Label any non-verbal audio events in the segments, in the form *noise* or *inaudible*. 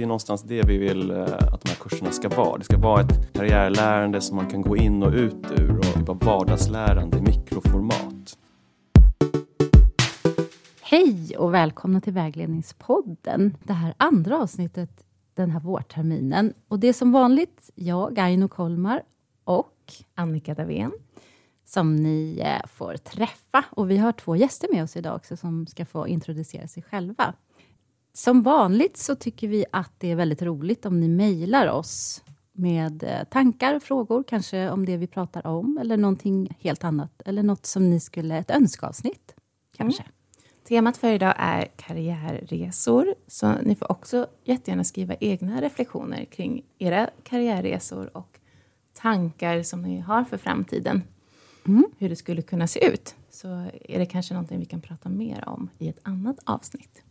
Det är någonstans det vi vill eh, att de här kurserna ska vara. Det ska vara ett karriärlärande som man kan gå in och ut ur och av vardagslärande i mikroformat. Hej och välkomna till Vägledningspodden. Det här andra avsnittet den här vårterminen. Och det är som vanligt jag, Aino Kolmar och Annika Davén som ni eh, får träffa. Och vi har två gäster med oss idag också som ska få introducera sig själva. Som vanligt så tycker vi att det är väldigt roligt om ni mejlar oss med eh, tankar, frågor, kanske om det vi pratar om eller någonting helt annat. Eller något som ni skulle, ett önskeavsnitt kanske. Mm. Temat för idag är karriärresor, så ni får också jättegärna skriva egna reflektioner kring era karriärresor och tankar som ni har för framtiden. Hur det skulle kunna se ut. Så är det kanske någonting vi kan prata mer om i ett annat avsnitt.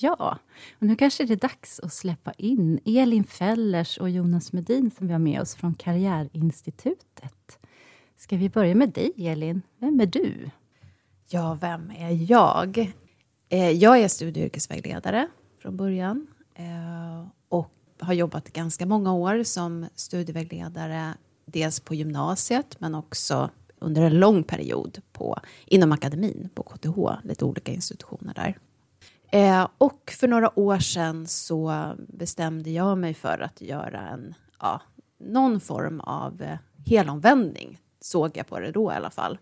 Ja, och nu kanske det är dags att släppa in Elin Fellers och Jonas Medin som vi har med oss från Karriärinstitutet. Ska vi börja med dig, Elin? Vem är du? Ja, vem är jag? Eh, Jag är studie och yrkesvägledare från början eh, och har jobbat ganska många år som studievägledare dels på gymnasiet men också under en lång period på, inom akademin på KTH, lite olika institutioner där. Eh, och för några år sedan så bestämde jag mig för att göra en, ja, någon form av eh, helomvändning, såg jag på det då i alla fall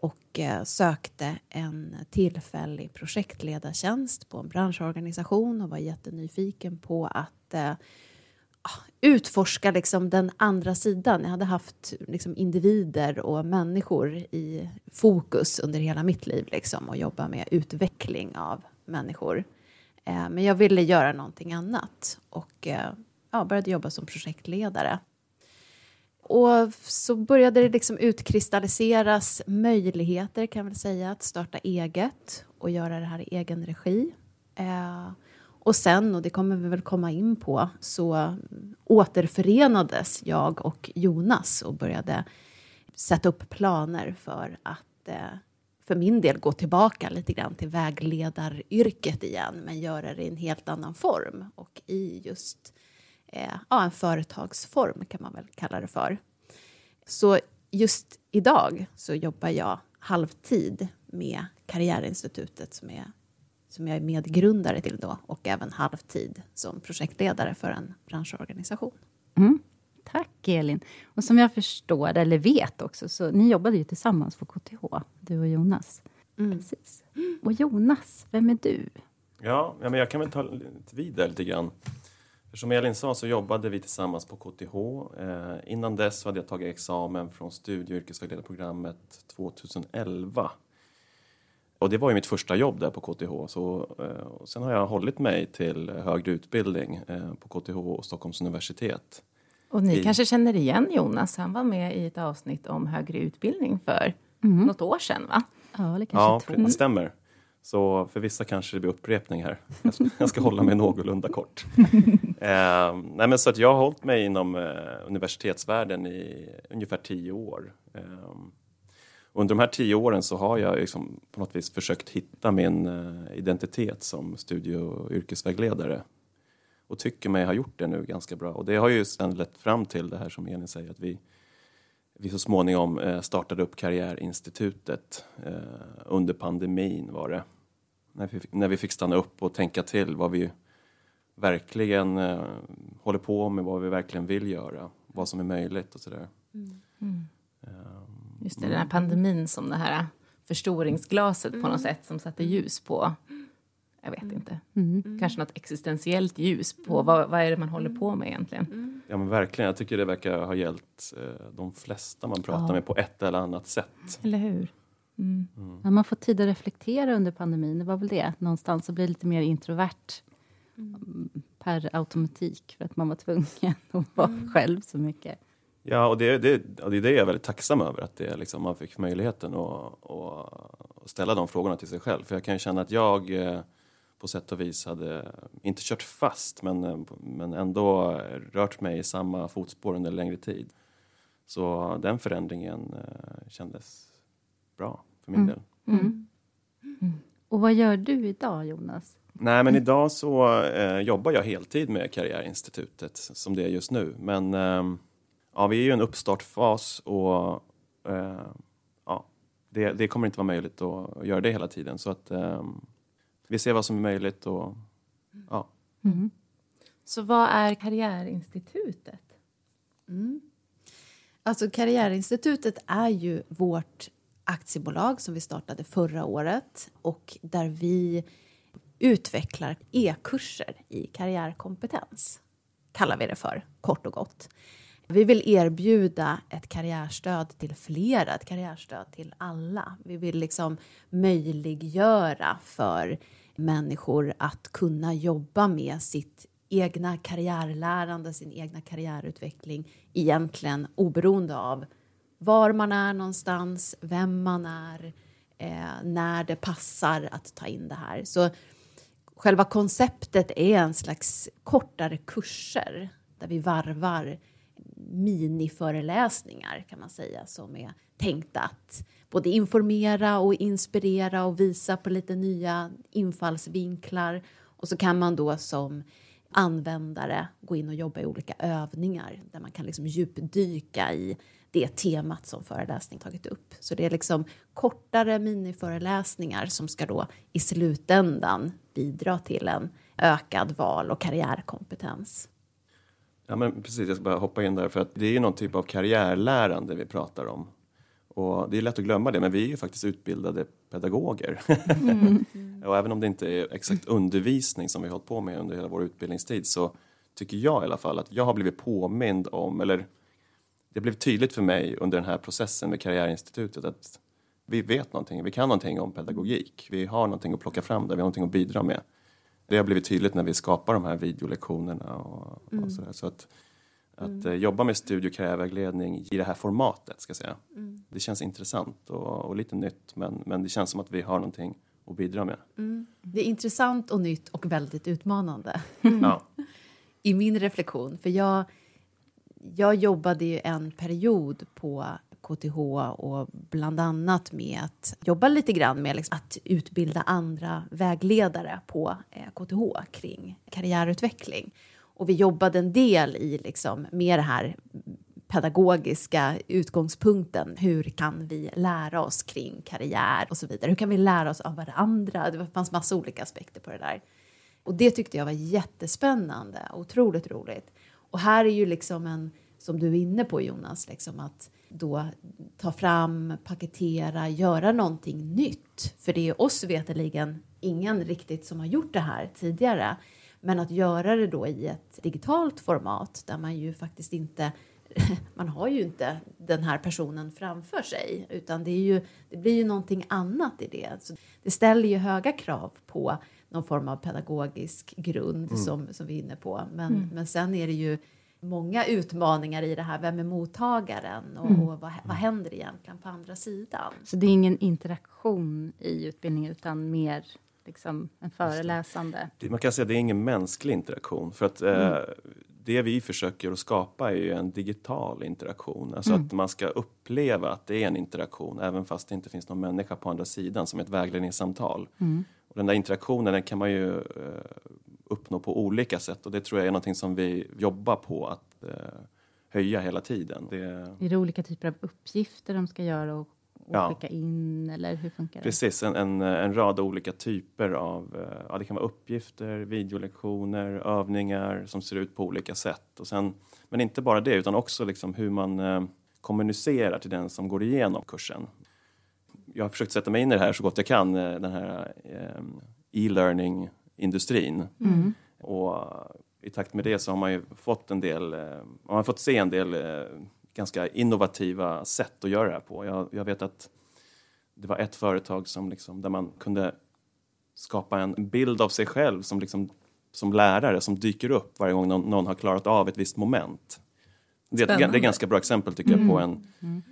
och eh, sökte en tillfällig projektledartjänst på en branschorganisation och var jättenyfiken på att eh, utforska liksom den andra sidan. Jag hade haft liksom individer och människor i fokus under hela mitt liv liksom, och jobba med utveckling av människor. Eh, men jag ville göra någonting annat och eh, ja, började jobba som projektledare. Och så började det liksom utkristalliseras möjligheter kan jag väl säga att starta eget och göra det här i egen regi. Eh, och sen, och det kommer vi väl komma in på, så återförenades jag och Jonas och började sätta upp planer för att eh, för min del gå tillbaka lite grann till vägledaryrket igen men göra det i en helt annan form och i just eh, ja, en företagsform kan man väl kalla det för. Så just idag så jobbar jag halvtid med Karriärinstitutet som, är, som jag är medgrundare till då och även halvtid som projektledare för en branschorganisation. Mm. Tack, Elin. Och som jag förstår, eller vet också, så ni jobbade ju tillsammans på KTH, du och Jonas. Precis. Och Jonas, vem är du? Ja, ja men jag kan väl ta lite vidare lite grann. Som Elin sa så jobbade vi tillsammans på KTH. Eh, innan dess hade jag tagit examen från studie och yrkesvägledarprogrammet 2011. Och det var ju mitt första jobb där på KTH. Så, eh, sen har jag hållit mig till högre utbildning eh, på KTH och Stockholms universitet. Och ni I- kanske känner igen Jonas, han var med i ett avsnitt om högre utbildning för något år sedan, va? Ja, eller kanske Ja, två. det stämmer. Så för vissa kanske det blir upprepning här. *laughs* Jag ska, jag ska hålla mig någorlunda kort. *laughs* Eh, nej men så att jag har hållit mig inom eh, universitetsvärlden i ungefär tio år. Eh, under de här tio åren så har jag liksom på något vis försökt hitta min eh, identitet som studie och yrkesvägledare. Och tycker mig ha gjort det nu ganska bra. Och det har ju sen lett fram till det här som Elin säger, att vi, vi så småningom eh, startade upp Karriärinstitutet eh, under pandemin var det. När vi, fick- när vi fick stanna upp och tänka till vad vi verkligen håller på med, vad vi verkligen vill göra, vad som är möjligt och sådär. Just det, den här pandemin som det här förstoringsglaset på något sätt som satte ljus på, jag vet inte, kanske något existentiellt ljus på vad, vad är det man håller på med egentligen. Ja men verkligen, jag tycker det verkar ha gällt eh, de flesta man pratar med på ett eller annat sätt. Eller hur? Ja, man får tid att reflektera under pandemin. Det var väl det. Någonstans blir det lite mer introvert mm, per automatik för att man var tvungen *laughs* att vara själv så mycket. Ja, och det, det, och det är det jag är väldigt tacksam över, att det, liksom, man fick möjligheten att, att ställa de frågorna till sig själv. För jag kan ju känna att jag eh, på sätt och vis hade, inte kört fast, men, eh, men ändå rört mig i samma fotspår under längre tid. Så den förändringen eh, kändes bra för min del. Och vad gör du idag, Jonas? Nej, men idag så eh, jobbar jag heltid med Karriärinstitutet som det är just nu. Men eh, ja, vi är ju i en uppstartfas och eh, ja, det, det, kommer inte vara möjligt att göra det hela tiden. Så att eh, vi ser vad som är möjligt och ja. Mm. Så vad är Karriärinstitutet? Mm. Alltså Karriärinstitutet är ju vårt aktiebolag som vi startade förra året och där vi utvecklar e-kurser i karriärkompetens, kallar vi det för, kort och gott. Vi vill erbjuda ett karriärstöd till flera, ett karriärstöd till alla. Vi vill liksom möjliggöra för människor att kunna jobba med sitt egna karriärlärande, sin egna karriärutveckling egentligen oberoende av var man är någonstans, vem man är, eh, när det passar att ta in det här. Så själva konceptet är en slags kortare kurser där vi varvar miniföreläsningar kan man säga som är tänkta att både informera och inspirera och visa på lite nya infallsvinklar. Och så kan man då som användare gå in och jobba i olika övningar där man kan liksom djupdyka i det temat som föreläsningen tagit upp. Så det är liksom kortare miniföreläsningar som ska då i slutändan bidra till en ökad val och karriärkompetens. Ja, men precis, jag ska bara hoppa in där för att det är ju någon typ av karriärlärande vi pratar om. Och det är lätt att glömma det, men vi är ju faktiskt utbildade pedagoger. Mm. *laughs* och även om det inte är exakt undervisning som vi har hållit på med under hela vår utbildningstid så tycker jag i alla fall att jag har blivit påmind om, eller det blev tydligt för mig under den här processen med Karriärinstitutet att vi vet någonting, vi kan någonting om pedagogik. Vi har någonting att plocka fram där, vi har någonting att bidra med. Det har blivit tydligt när vi skapar de här videolektionerna och, mm. och sådär. Så att, att mm. Eh, jobba med studie och karriärvägledning i det här formatet, ska säga. Mm. Det känns intressant och, och, lite nytt, men, men det känns som att vi har någonting att bidra med. Mm. Det är intressant och nytt och väldigt utmanande. Ja. *laughs* I min reflektion, för jag jag jobbade ju en period på KTH och bland annat med att jobba lite grann med liksom att utbilda andra vägledare på eh, KTH kring karriärutveckling. Och vi jobbade en del i liksom med det här pedagogiska utgångspunkten. Hur kan vi lära oss kring karriär och så vidare? Hur kan vi lära oss av varandra? Det fanns massa olika aspekter på det där. Och det tyckte jag var jättespännande, och otroligt roligt. Och här är ju liksom en, som du är inne på Jonas, liksom att då ta fram, paketera, göra någonting nytt. För det är oss veteligen ingen riktigt som har gjort det här tidigare. Men att göra det då i ett digitalt format där man ju faktiskt inte *laughs* man har ju inte den här personen framför sig utan det, är ju, det blir ju någonting annat i det. Så det ställer ju höga krav på någon form av pedagogisk grund mm. som, som vi är inne på. Men, mm. men sen är det ju många utmaningar i det här. Vem är mottagaren och, mm. och vad, vad händer egentligen på andra sidan? Så det är ingen interaktion i utbildningen utan mer liksom en föreläsande? Man kan säga att det är ingen mänsklig interaktion för att eh, mm. det vi försöker att skapa är ju en digital interaktion. Alltså mm. att man ska uppleva att det är en interaktion även fast det inte finns någon människa på andra sidan som ett vägledningssamtal. Mm. Och den där interaktionen den kan man ju eh, uppnå på olika sätt och det tror jag är någonting som vi jobbar på att eh, höja hela tiden. Det... Är det olika typer av uppgifter de ska göra och, och ja. skicka in eller hur funkar det? Precis, en, en, en rad olika typer av, eh, ja det kan vara uppgifter, videolektioner, övningar som ser ut på olika sätt. Och sen, men inte bara det utan också liksom hur man eh, kommunicerar till den som går igenom kursen jag har försökt sätta mig in i det här så gott jag kan, eh, den här eh, e-learning-industrin. Mm. Och i takt med det så har man ju fått en del, eh, man har fått se en del ganska innovativa sätt att göra det här på. Jag, jag vet att det var ett företag som liksom, där man kunde skapa en bild av sig själv som, liksom, som lärare som dyker upp varje gång någon, någon har klarat av ett visst moment. Det, det är ett ganska bra exempel tycker jag på mm. en mm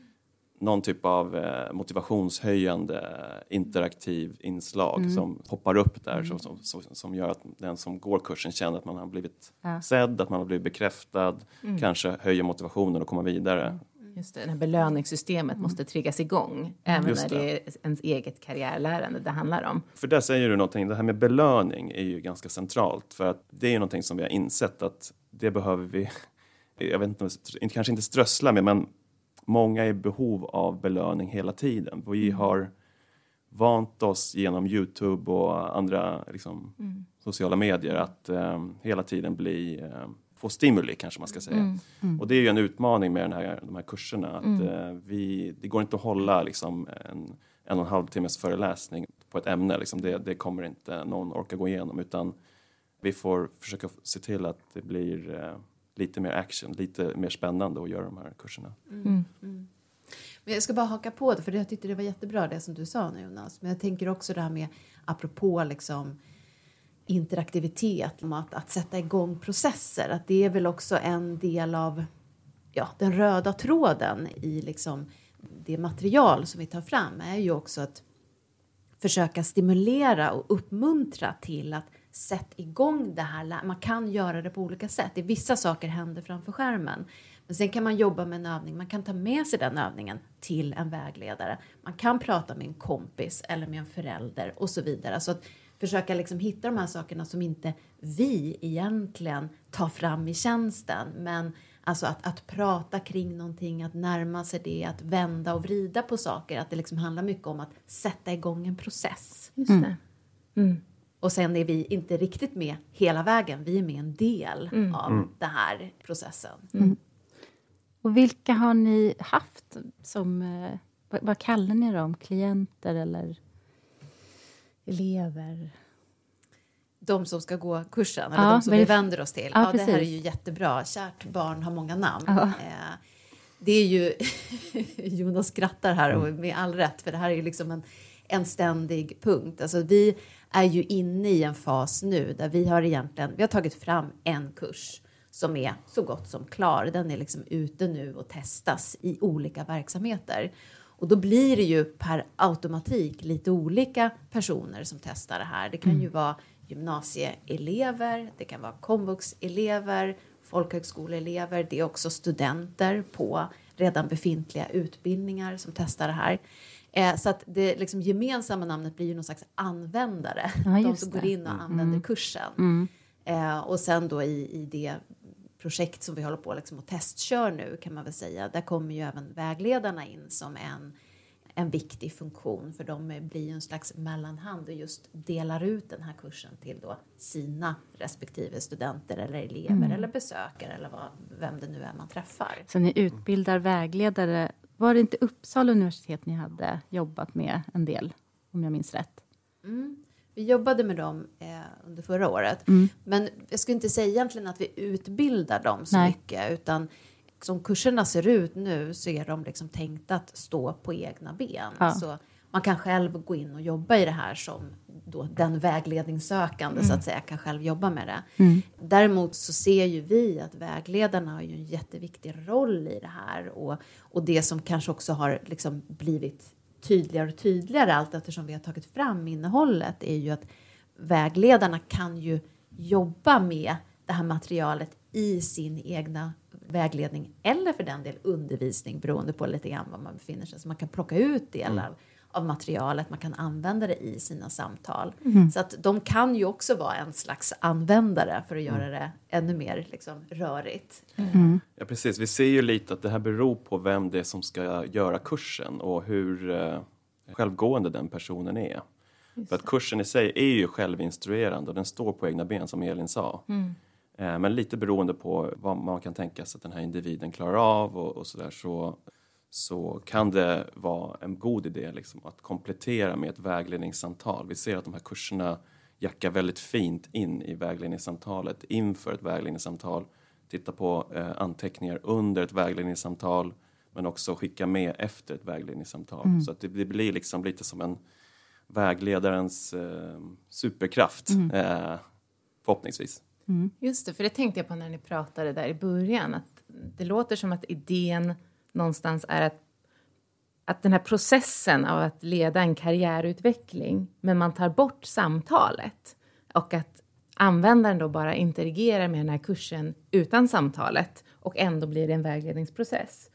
någon typ av eh, motivationshöjande interaktiv inslag mm. som poppar upp där mm. som, som, som, gör att den som går kursen känner att man har blivit ja. sedd, att man har blivit bekräftad, mm. kanske höjer motivationen och kommer vidare. Just det, det här belöningssystemet måste triggas igång, även Just när det är ens eget karriärlärande det handlar om. För där säger du någonting, det här med belöning är ju ganska centralt för att det är ju någonting som vi har insett att det behöver vi, *laughs* jag vet inte, kanske inte strössla med, men många är i behov av belöning hela tiden. Vi har vant oss genom Youtube och andra liksom, Mm. sociala medier att eh, hela tiden bli, eh, få stimuli kanske man ska säga. Mm. Och det är ju en utmaning med den här, de här kurserna. Att, Mm. eh, vi, det går inte att hålla liksom, en, en och en halv timmes föreläsning på ett ämne. Liksom. Det, det kommer inte någon orka gå igenom utan vi får försöka se till att det blir eh, lite mer action, lite mer spännande att göra de här kurserna. Mm. Men jag ska bara haka på det, för jag tyckte det var jättebra det som du sa nu Jonas. Men jag tänker också det här med, apropå liksom interaktivitet, att, att sätta igång processer. Att det är väl också en del av ja, den röda tråden i liksom det material som vi tar fram är ju också att försöka stimulera och uppmuntra till att sätta igång det här. Man kan göra det på olika sätt. Det är vissa saker händer framför skärmen. Men sen kan man jobba med en övning. Man kan ta med sig den övningen till en vägledare. Man kan prata med en kompis eller med en förälder och så vidare. Alltså att försöka liksom hitta de här sakerna som inte vi egentligen tar fram i tjänsten. Men alltså att, att prata kring någonting, att närma sig det, att vända och vrida på saker. Att det liksom handlar mycket om att sätta igång en process. Just det. Mm. Och sen är vi inte riktigt med hela vägen. Vi är med en del av den här processen. Och vilka har ni haft som... eh, Vad, vad kallar ni dem? Klienter eller elever? De som ska gå kursen, eller Ja, de som vi vänder oss till. Ja, Ja, det här är ju jättebra. Kärt barn har många namn. Ja. Eh, det är ju... *laughs* Jonas skrattar här och med all rätt, för det här är ju liksom en, en ständig punkt. Alltså, vi är ju inne i en fas nu där vi har egentligen vi har tagit fram en kurs som är så gott som klar. Den är liksom ute nu och testas i olika verksamheter. Och då blir det ju per automatik lite olika personer som testar det här. Det kan ju vara gymnasieelever, det kan vara komvuxelever, folkhögskoleelever, det är också studenter på redan befintliga utbildningar som testar det här. Eh, så att det liksom gemensamma namnet blir ju någon slags användare, Ja, de som det. går in och använder kursen. Eh, och sen då i, i det projekt som vi håller på liksom och testkör nu kan man väl säga, där kommer ju även vägledarna in som en, en viktig funktion för de blir ju en slags mellanhand och just delar ut den här kursen till då sina respektive studenter eller elever eller besökare eller vad, vem det nu är man träffar. Så ni utbildar vägledare. Var det inte Uppsala universitet ni hade jobbat med en del, om jag minns rätt? Vi jobbade med dem eh, under förra året. Men jag skulle inte säga egentligen att vi utbildar dem så Nej. mycket. Utan som kurserna ser ut nu så är de liksom tänkta att stå på egna ben. Ja. Så man kan själv gå in och jobba i det här som då den vägledningssökande så att säga kan själv jobba med det. Däremot så ser ju vi att vägledarna har ju en jätteviktig roll i det här och, och det som kanske också har liksom blivit tydligare och tydligare allt eftersom vi har tagit fram innehållet är ju att vägledarna kan ju jobba med det här materialet i sin egna vägledning eller för den del undervisning beroende på lite grann var man befinner sig. Så man kan plocka ut delar av materialet, man kan använda det i sina samtal. Så att de kan ju också vara en slags användare för att göra det ännu mer liksom, rörigt. Ja, precis. Vi ser ju lite att det här beror på vem det är som ska göra kursen och hur eh, självgående den personen är. För att kursen i sig är ju självinstruerande och den står på egna ben som Elin sa. Eh, men lite beroende på vad man kan tänka sig att den här individen klarar av och, och sådär så, så kan det vara en god idé liksom, att komplettera med ett vägledningssamtal. Vi ser att de här kurserna jackar väldigt fint in i vägledningssamtalet inför ett vägledningssamtal. Titta på eh, anteckningar under ett vägledningssamtal men också skicka med efter ett vägledningssamtal. Så att det, det blir liksom lite som en vägledarens eh, superkraft eh, förhoppningsvis. Just det, för det tänkte jag på när ni pratade där i början. Att det låter som att idén någonstans är att, att den här processen av att leda en karriärutveckling, men man tar bort samtalet och att användaren då bara interagerar med den här kursen utan samtalet och ändå blir det en vägledningsprocess.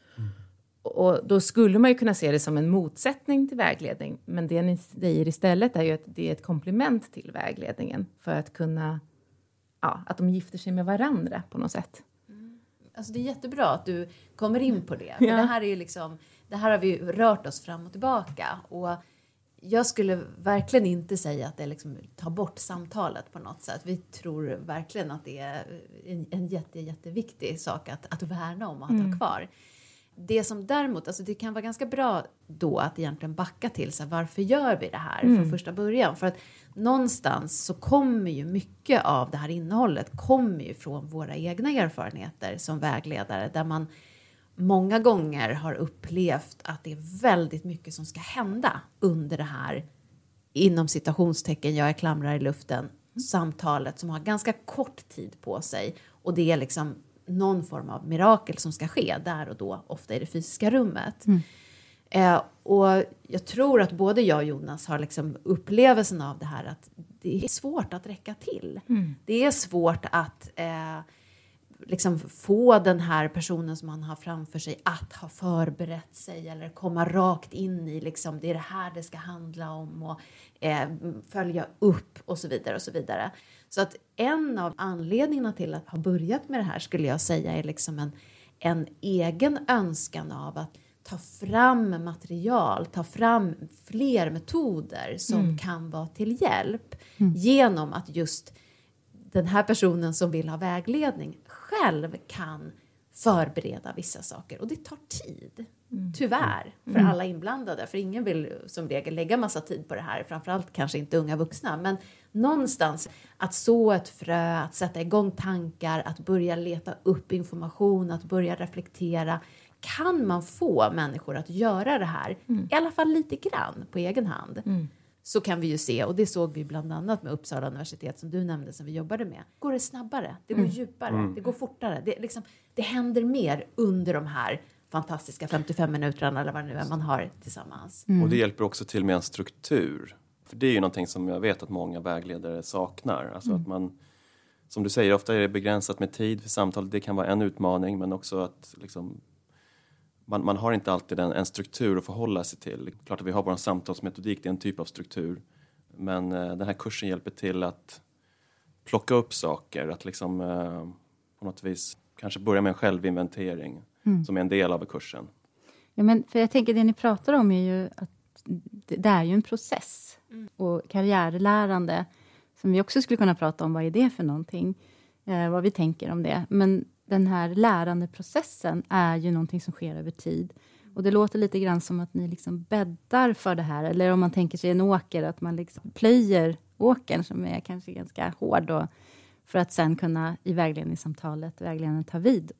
Och då skulle man ju kunna se det som en motsättning till vägledning. Men det ni säger istället är ju att det är ett komplement till vägledningen för att kunna, ja, att de gifter sig med varandra på något sätt. Alltså det är jättebra att du kommer in på det. Ja. det, här är ju liksom, det här har vi rört oss fram och tillbaka. Och jag skulle verkligen inte säga att det liksom tar bort samtalet på något sätt. Vi tror verkligen att det är en, en jätte, jätteviktig sak att, att värna om och att ha kvar. Det som däremot, alltså det kan vara ganska bra då att egentligen backa till så här, varför gör vi det här från första början? För att någonstans så kommer ju mycket av det här innehållet kommer ju från våra egna erfarenheter som vägledare där man många gånger har upplevt att det är väldigt mycket som ska hända under det här inom citationstecken, jag är klamrar i luften, samtalet som har ganska kort tid på sig. Och det är liksom någon form av mirakel som ska ske där och då, ofta i det fysiska rummet. Eh, och jag tror att både jag och Jonas har liksom upplevelsen av det här att det är svårt att räcka till. Det är svårt att eh, liksom få den här personen som man har framför sig att ha förberett sig eller komma rakt in i liksom, det är det här det ska handla om och eh, följa upp och så vidare och så vidare. Så att en av anledningarna till att ha börjat med det här skulle jag säga är liksom en, en egen önskan av att ta fram material, ta fram fler metoder som kan vara till hjälp genom att just den här personen som vill ha vägledning själv kan förbereda vissa saker. Och det tar tid, tyvärr, för alla inblandade. För ingen vill som regel lägga massa tid på det här, framförallt kanske inte unga vuxna. Men någonstans att så ett frö, att sätta igång tankar, att börja leta upp information, att börja reflektera. Kan man få människor att göra det här, i alla fall lite grann på egen hand, så kan vi ju se, och det såg vi bland annat med Uppsala universitet som du nämnde som vi jobbade med, går det snabbare, det går djupare, det går fortare. Det, liksom, det händer mer under de här fantastiska 55 minuterna eller vad det nu är man har tillsammans. Och det hjälper också till med en struktur. För det är ju någonting som jag vet att många vägledare saknar. Alltså att man, som du säger, ofta är det begränsat med tid för samtal. Det kan vara en utmaning, men också att liksom, man, man har inte alltid en, en struktur att förhålla sig till. Klart att vi har vår samtalsmetodik, det är en typ av struktur. Men eh, den här kursen hjälper till att plocka upp saker, att liksom eh, på något vis kanske börja med en självinventering som är en del av kursen. Ja, men för jag tänker det ni pratar om är ju att det, det är ju en process. Och karriärlärande, som vi också skulle kunna prata om, vad är det för någonting? Eh, vad vi tänker om det. Men den här lärandeprocessen är ju någonting som sker över tid. Och det låter lite grann som att ni liksom bäddar för det här. Eller om man tänker sig en åker, att man liksom plöjer åkern som är kanske ganska hård. Då, för att sen kunna i vägledningssamtalet, vägledaren ta vid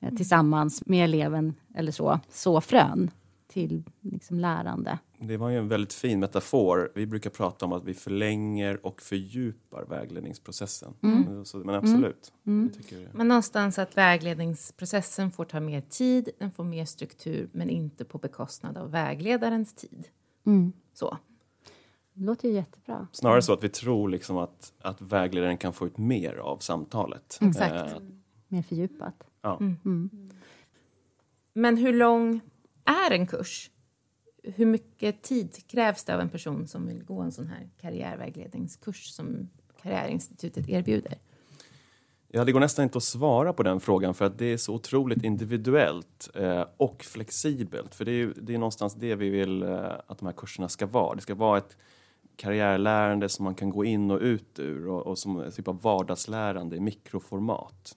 eh, tillsammans med eleven eller så, så frön till liksom lärande. Det var ju en väldigt fin metafor. Vi brukar prata om att vi förlänger och fördjupar vägledningsprocessen. Så, men absolut. Jag tycker, Men någonstans att vägledningsprocessen får ta mer tid, den får mer struktur, men inte på bekostnad av vägledarens tid. Så. Det låter ju jättebra. snarare så att vi tror liksom att, att vägledaren kan få ut mer av samtalet. Exakt. Eh, Mer fördjupat. ja. Men hur lång är en kurs? Hur mycket tid krävs det av en person som vill gå en sån här karriärvägledningskurs som Karriärinstitutet erbjuder? Ja, det går nästan inte att svara på den frågan för att det är så otroligt individuellt eh, och flexibelt. För det är, ju- det är någonstans det vi vill eh, att de här kurserna ska vara. Det ska vara ett karriärlärande som man kan gå in och ut ur och, och som en typ av vardagslärande i mikroformat.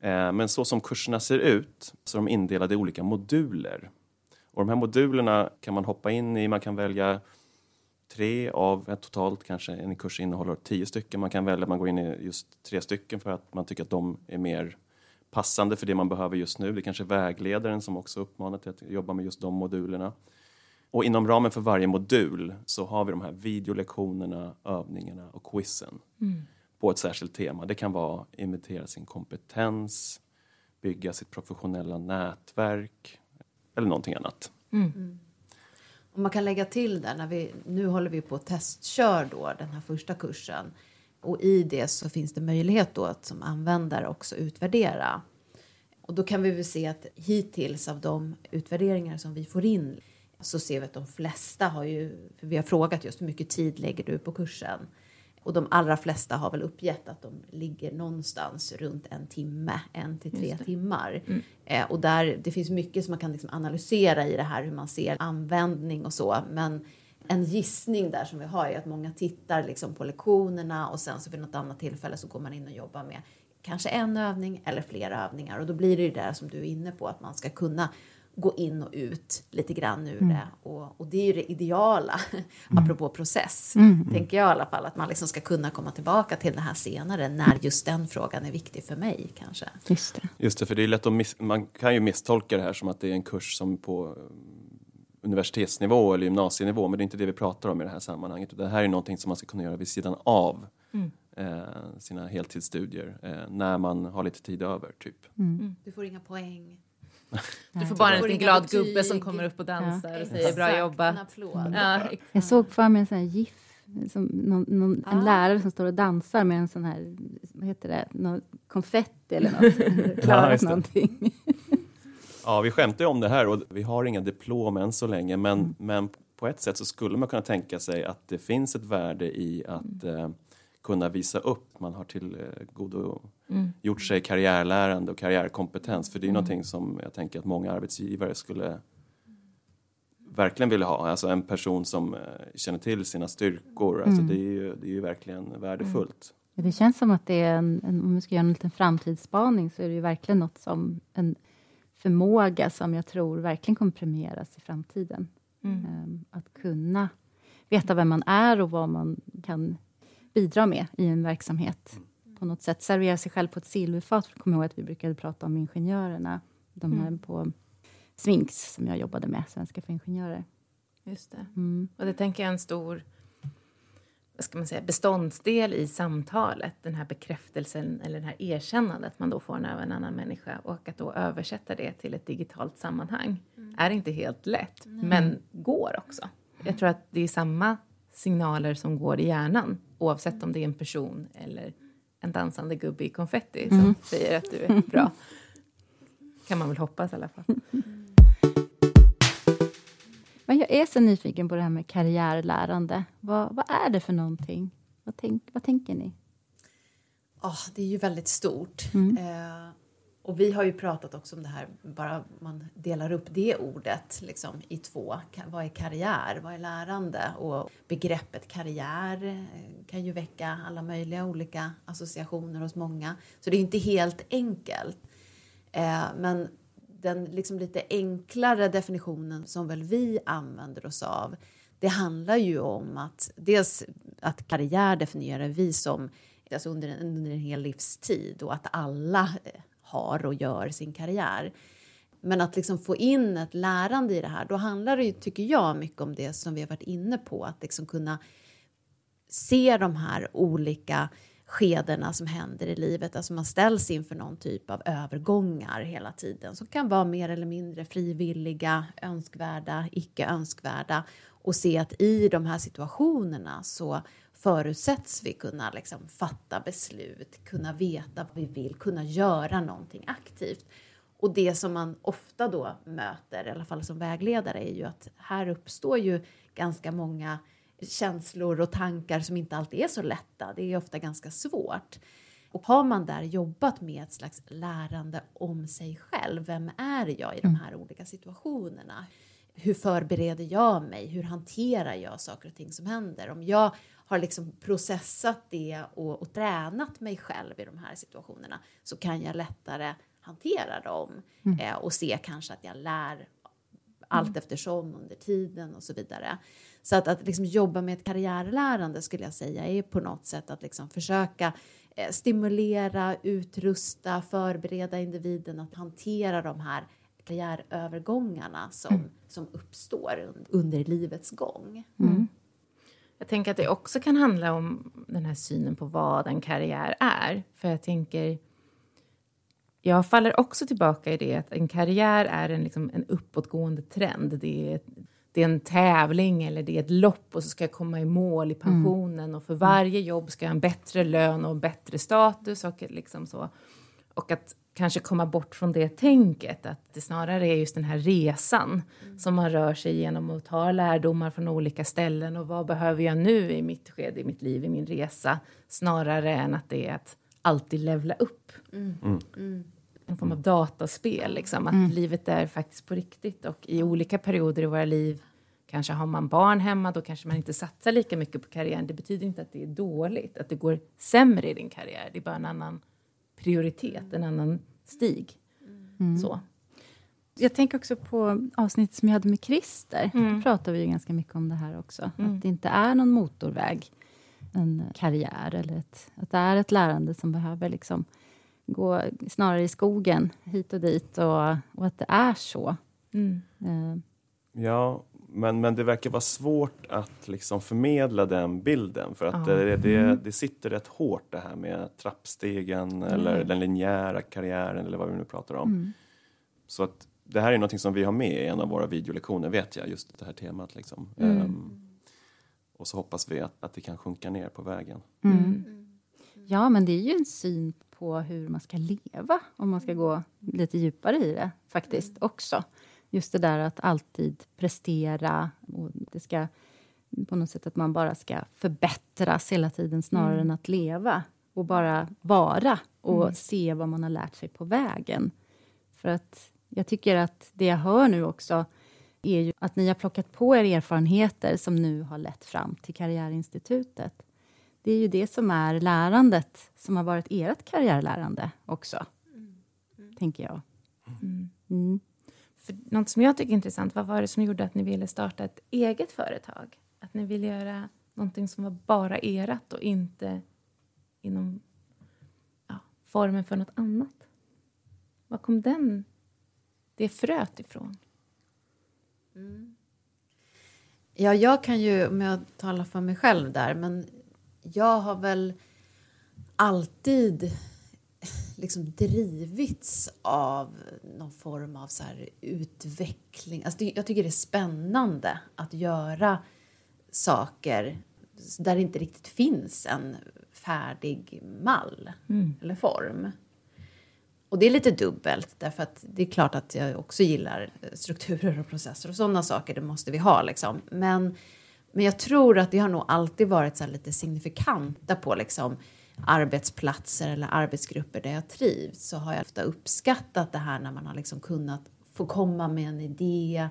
Eh, men så som kurserna ser ut så är de indelade i olika moduler. Och de här modulerna kan man hoppa in i, man kan välja tre av totalt, kanske en kurs innehåller tio stycken. Man kan välja att man går in i just tre stycken för att man tycker att de är mer passande för det man behöver just nu. Det kanske är vägledaren som också uppmanar till att jobba med just de modulerna. Och inom ramen för varje modul så har vi de här videolektionerna, övningarna och quizen på ett särskilt tema. Det kan vara inventera sin kompetens, bygga sitt professionella nätverk eller någonting annat. Och man kan lägga till där, när vi, nu håller vi på att testkör då den här första kursen. Och i det så finns det möjlighet då att som användare också utvärdera Och då kan vi väl se att hittills av de utvärderingar som vi får in så ser vi att de flesta har ju, för vi har frågat just hur mycket tid lägger du på kursen? Och de allra flesta har väl uppgett att de ligger någonstans runt en timme, en till tre timmar. Mm. Eh, och där, det finns mycket som man kan liksom analysera i det här, hur man ser användning och så. Men en gissning där som vi har är att många tittar liksom på lektionerna och sen så vid något annat tillfälle så går man in och jobbar med kanske en övning eller flera övningar. Och då blir det ju det som du är inne på, att man ska kunna gå in och ut lite grann ur mm. det. Och, och, det är ju det ideala, mm. apropå process, mm. tänker jag i alla fall. Att man liksom ska kunna komma tillbaka till det här senare, när just den frågan är viktig för mig kanske. Just det, just det för det är lätt att miss, man kan ju misstolka det här som att det är en kurs som på um, universitetsnivå eller gymnasienivå, men det är inte det vi pratar om i det här sammanhanget. Det här är någonting som man ska kunna göra vid sidan av mm. eh, sina heltidsstudier, eh, när man har lite tid över, typ. Mm. Du får inga poäng. Du får bara en liten glad gubbe som kommer upp och dansar ja. och säger Exakt. bra jobbat. Ja. Jag såg för mig en sån här GIF, som någon, någon, ah. en lärare som står och dansar med en sån här, vad heter det, någon konfetti eller något. Klarat *laughs* ja, någonting. *laughs* ja, vi skämtar ju om det här och vi har inga diplom än så länge, men, mm. men på ett sätt så skulle man kunna tänka sig att det finns ett värde i att mm. eh, kunna visa upp. Man har till eh, godo mm. Gjort sig karriärlärande och karriärkompetens. För det är mm. någonting som jag tänker att många arbetsgivare skulle verkligen vilja ha. Alltså en person som eh, känner till sina styrkor. Alltså mm. det, är ju, det är ju verkligen värdefullt. Mm. Det känns som att det är en, en, om vi ska göra en liten framtidsspaning så är det ju verkligen något som en förmåga som jag tror verkligen kommer premieras i framtiden. Mm. Um, att kunna veta vem man är och vad man kan bidra med i en verksamhet. På något sätt servera sig själv på ett silverfat. För kom ihåg att vi brukade prata om ingenjörerna. De här mm. på Svinx som jag jobbade med, Svenska för ingenjörer. Just det. Mm. Och det tänker jag är en stor vad ska man säga, beståndsdel i samtalet. Den här bekräftelsen eller det här erkännandet man då får av en annan människa. Och att då översätta det till ett digitalt sammanhang mm. är inte helt lätt, men går också. Jag tror att det är samma signaler som går i hjärnan oavsett om det är en person eller en dansande gubbe i konfetti som mm. säger att du är bra. *laughs* kan man väl hoppas i alla fall. *laughs* Men jag är så nyfiken på det här med karriärlärande. Vad, vad är det för någonting? Vad, tänk, vad tänker ni? Oh, det är ju väldigt stort. Mm. Eh, och vi har ju pratat också om det här, bara man delar upp det ordet liksom, i två. Vad är karriär? Vad är lärande? Och begreppet karriär eh, kan ju väcka alla möjliga olika associationer hos många. Så det är inte helt enkelt. Eh, men den liksom lite enklare definitionen som väl vi använder oss av det handlar ju om att dels att karriär definierar vi som alltså under, en, under en hel livstid och att alla eh, har och gör sin karriär. Men att liksom få in ett lärande i det här, då handlar det ju, tycker jag, mycket om det som vi har varit inne på. Att liksom kunna se de här olika skedena som händer i livet. Alltså man ställs inför någon typ av övergångar hela tiden som kan vara mer eller mindre frivilliga, önskvärda, icke önskvärda och se att i de här situationerna så förutsätts vi kunna liksom fatta beslut, kunna veta vad vi vill, kunna göra någonting aktivt. Och det som man ofta då möter, i alla fall som vägledare, är ju att här uppstår ju ganska många känslor och tankar som inte alltid är så lätta. Det är ofta ganska svårt. Och har man där jobbat med ett slags lärande om sig själv, vem är jag i de här olika situationerna? Hur förbereder jag mig? Hur hanterar jag saker och ting som händer? Om jag har liksom processat det och, och tränat mig själv i de här situationerna så kan jag lättare hantera dem mm. eh, och se kanske att jag lär allt mm. eftersom under tiden och så vidare. Så att, att liksom jobba med ett karriärlärande skulle jag säga är på något sätt att liksom försöka eh, stimulera, utrusta, förbereda individen att hantera de här karriärövergångarna som, mm. som uppstår under livets gång. Mm. Jag tänker att det också kan handla om den här synen på vad en karriär är. För jag tänker... Jag faller också tillbaka i det att en karriär är en, liksom, en uppåtgående trend. Det är, det är en tävling eller det är ett lopp och så ska jag komma i mål i pensionen mm. och för varje jobb ska jag ha en bättre lön och en bättre status och liksom så. Och att kanske komma bort från det tänket, att det snarare är just den här resan Mm. som man rör sig igenom och tar lärdomar från olika ställen och vad behöver jag nu i mitt skede i mitt liv, i min resa, snarare än att det är att alltid levla upp. En form av dataspel, liksom, att livet är faktiskt på riktigt och i olika perioder i våra liv Kanske har man barn hemma, då kanske man inte satsar lika mycket på karriären. Det betyder inte att det är dåligt, att det går sämre i din karriär. Det är bara en annan prioritet, en annan stig. Så. Jag tänker också på avsnittet som jag hade med Christer. Då pratar vi ju ganska mycket om det här också. Att det inte är någon motorväg, en karriär. Eller ett, att det är ett lärande som behöver liksom gå snarare i skogen, hit och dit. Och, och att det är så. Eh, Ja, men, men det verkar vara svårt att liksom förmedla den bilden för att Ja. det, det, det sitter rätt hårt det här med trappstegen eller den linjära karriären eller vad vi nu pratar om. Så att det här är något som vi har med i en av våra videolektioner vet jag, just det här temat. Liksom. Ehm, och så hoppas vi att, att det kan sjunka ner på vägen. Ja, men det är ju en syn på hur man ska leva, om man ska gå lite djupare i det faktiskt också. Just det där att alltid prestera och det ska på något sätt att man bara ska förbättras hela tiden snarare än att leva och bara vara och se vad man har lärt sig på vägen. För att jag tycker att det jag hör nu också är ju att ni har plockat på er erfarenheter som nu har lett fram till Karriärinstitutet. Det är ju det som är lärandet som har varit ert karriärlärande också, tänker jag. Mm. För något som jag tycker är intressant, vad var det som gjorde att ni ville starta ett eget företag? Att ni ville göra någonting som var bara erat och inte inom ja, formen för något annat? Var kom den, det fröet ifrån? Mm. Ja, jag kan ju, om jag talar för mig själv där, men jag har väl alltid liksom drivits av någon form av så utveckling. Alltså det, jag tycker det är spännande att göra saker där det inte riktigt finns en färdig mall eller form. Och det är lite dubbelt, därför att det är klart att jag också gillar strukturer och processer och sådana saker, det måste vi ha liksom. Men, men jag tror att det har nog alltid varit så lite signifikanta på liksom arbetsplatser eller arbetsgrupper där jag trivs så har jag ofta uppskattat det här när man har liksom kunnat få komma med en idé,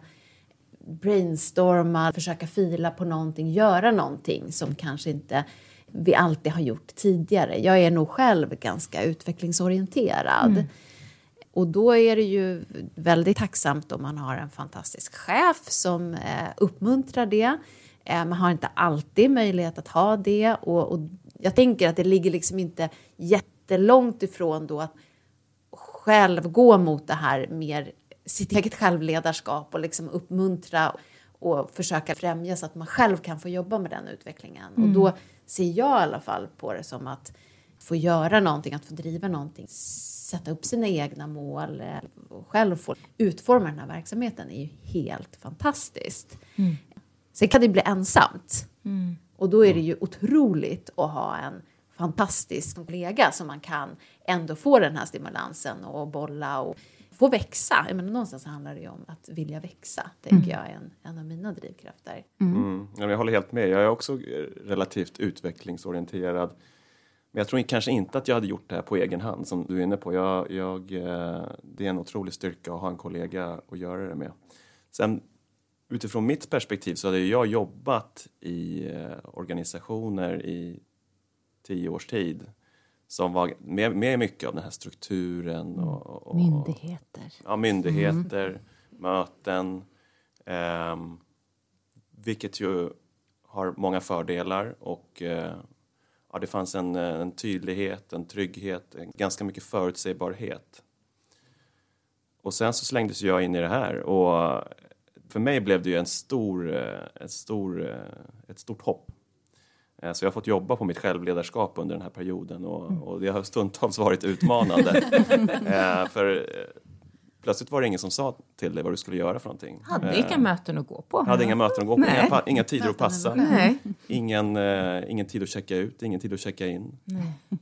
brainstorma, försöka fila på någonting, göra någonting som kanske inte vi alltid har gjort tidigare. Jag är nog själv ganska utvecklingsorienterad. Och då är det ju väldigt tacksamt om man har en fantastisk chef som eh, uppmuntrar det. Eh, man har inte alltid möjlighet att ha det. Och, och jag tänker att det ligger liksom inte jättelångt ifrån då att själv gå mot det här mer sitt eget självledarskap och liksom uppmuntra och försöka främja så att man själv kan få jobba med den utvecklingen. Och då ser jag i alla fall på det som att få göra någonting, att få driva någonting, sätta upp sina egna mål eh, och själv få utforma den här verksamheten är ju helt fantastiskt. Sen kan det bli ensamt. Och då är det ju otroligt att ha en fantastisk kollega som man kan ändå få den här stimulansen och bolla och få växa. Jag menar, någonstans handlar det ju om att vilja växa, tänker jag är en, en av mina drivkrafter. Mm. Men Jag håller helt med. Jag är också relativt utvecklingsorienterad. Men jag tror kanske inte att jag hade gjort det här på egen hand som du är inne på. Jag, jag, eh, det är en otrolig styrka att ha en kollega att göra det med. Sen utifrån mitt perspektiv så hade jag jobbat i eh, organisationer i tio års tid som var med, med mycket av den här strukturen och, och, Myndigheter. Ja, myndigheter, möten. ehm, vilket ju har många fördelar och eh, ja, det fanns en, eh, en tydlighet, en trygghet, en ganska mycket förutsägbarhet. Och sen så slängdes jag in i det här och för mig blev det ju en stor, eh, ett, stor, eh, ett stort hopp. Eh, Så jag har fått jobba på mitt självledarskap under den här perioden och, och det har stundtals varit utmanande. *laughs* Eh, för eh, plötsligt var det ingen som sa till dig vad du skulle göra för någonting. Hade Eh, inga möten att gå på. hade inga möten att gå på, Nej. inga, pa- inga tider att passa, Nej. ingen, eh, ingen tid att checka ut, ingen tid att checka in.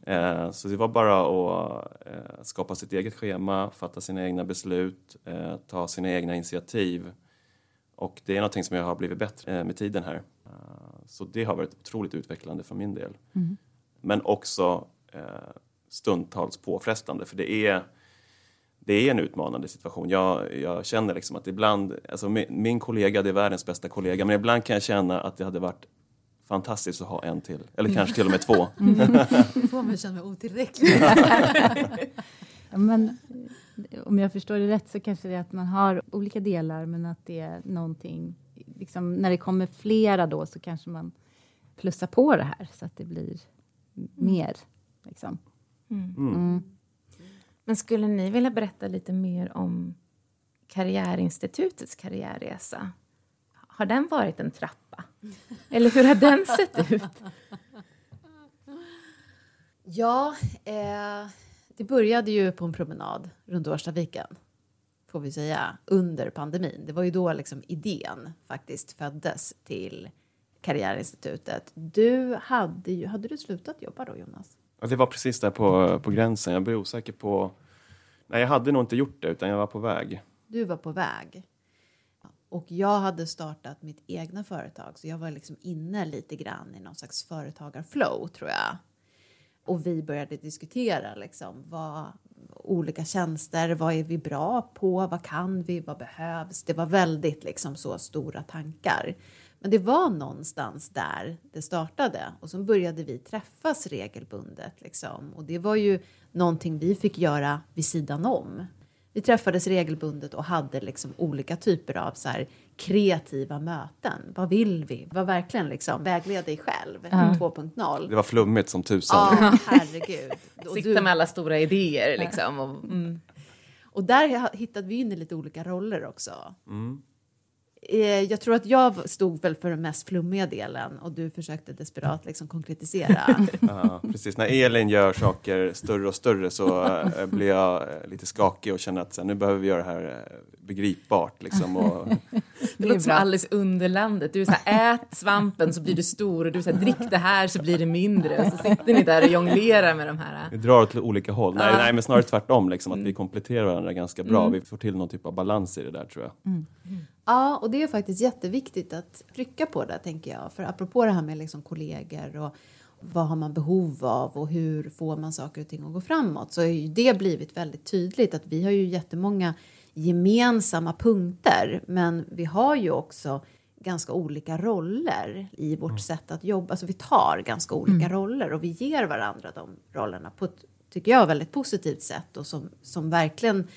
Eh, så det var bara att eh, skapa sitt eget schema, fatta sina egna beslut, eh, ta sina egna initiativ. Och det är någonting som jag har blivit bättre eh, med tiden här. Eh, så det har varit otroligt utvecklande för min del. Men också eh, stundtals påfrestande, för det är det är en utmanande situation. Jag, jag känner liksom att ibland, alltså min, min kollega, det är världens bästa kollega, men ibland kan jag känna att det hade varit fantastiskt att ha en till, eller kanske till och med två. *laughs* Då får man känna mig otillräcklig. *laughs* Ja, men, om jag förstår det rätt så kanske det är att man har olika delar men att det är någonting, liksom, när det kommer flera då så kanske man plussar på det här så att det blir m- mer. Liksom. Mm. Men skulle ni vilja berätta lite mer om Karriärinstitutets karriärresa? Har den varit en trappa? Eller hur har den sett ut? *laughs* Ja, eh, det började ju på en promenad runt Årstaviken, får vi säga, under pandemin. Det var ju då liksom idén faktiskt föddes till Karriärinstitutet. Du hade ju, hade du slutat jobba då, Jonas? Ja, det var precis där på, på gränsen. Jag blev osäker på... Nej, jag hade nog inte gjort det, utan jag var på väg. Du var på väg. Och jag hade startat mitt egna företag, så jag var liksom inne lite grann i någon slags företagarflow, tror jag. Och vi började diskutera liksom, vad, olika tjänster, vad är vi bra på, vad kan vi, vad behövs? Det var väldigt liksom så stora tankar. Men det var någonstans där det startade och så började vi träffas regelbundet liksom. Och det var ju någonting vi fick göra vid sidan om. Vi träffades regelbundet och hade liksom olika typer av så här kreativa möten. Vad vill vi? Vad verkligen liksom vägled dig själv 2.0. Det var flummigt som tusan. Ja, *laughs* herregud. Och, Sitta du, med alla stora idéer liksom. Och, mm. och där hittade vi in i lite olika roller också. Mm. Eh, Jag tror att jag stod väl för den mest flummiga delen och du försökte desperat liksom konkretisera. *laughs* Ja, precis. När Elin gör saker större och större så eh, blir jag eh, lite skakig och känner att så här, nu behöver vi göra det här begripbart. Liksom, och, *laughs* Det låter som Alice Underlandet. Du är så här, ät svampen så blir du stor och du är så här, drick det här så blir det mindre. Och så sitter ni där och jonglerar med de här. vi drar åt olika håll. Nej, nej, men snarare tvärtom, liksom, att vi kompletterar varandra ganska bra. Vi får till någon typ av balans i det där tror jag. Ja, och det är faktiskt jätteviktigt att trycka på det, tänker jag. För apropå det här med liksom kollegor och vad har man behov av och hur får man saker och ting att gå framåt så har ju det blivit väldigt tydligt att vi har ju jättemånga gemensamma punkter men vi har ju också ganska olika roller i vårt sätt att jobba. Alltså vi tar ganska olika roller och vi ger varandra de rollerna på ett, tycker jag, väldigt positivt sätt och som, som verkligen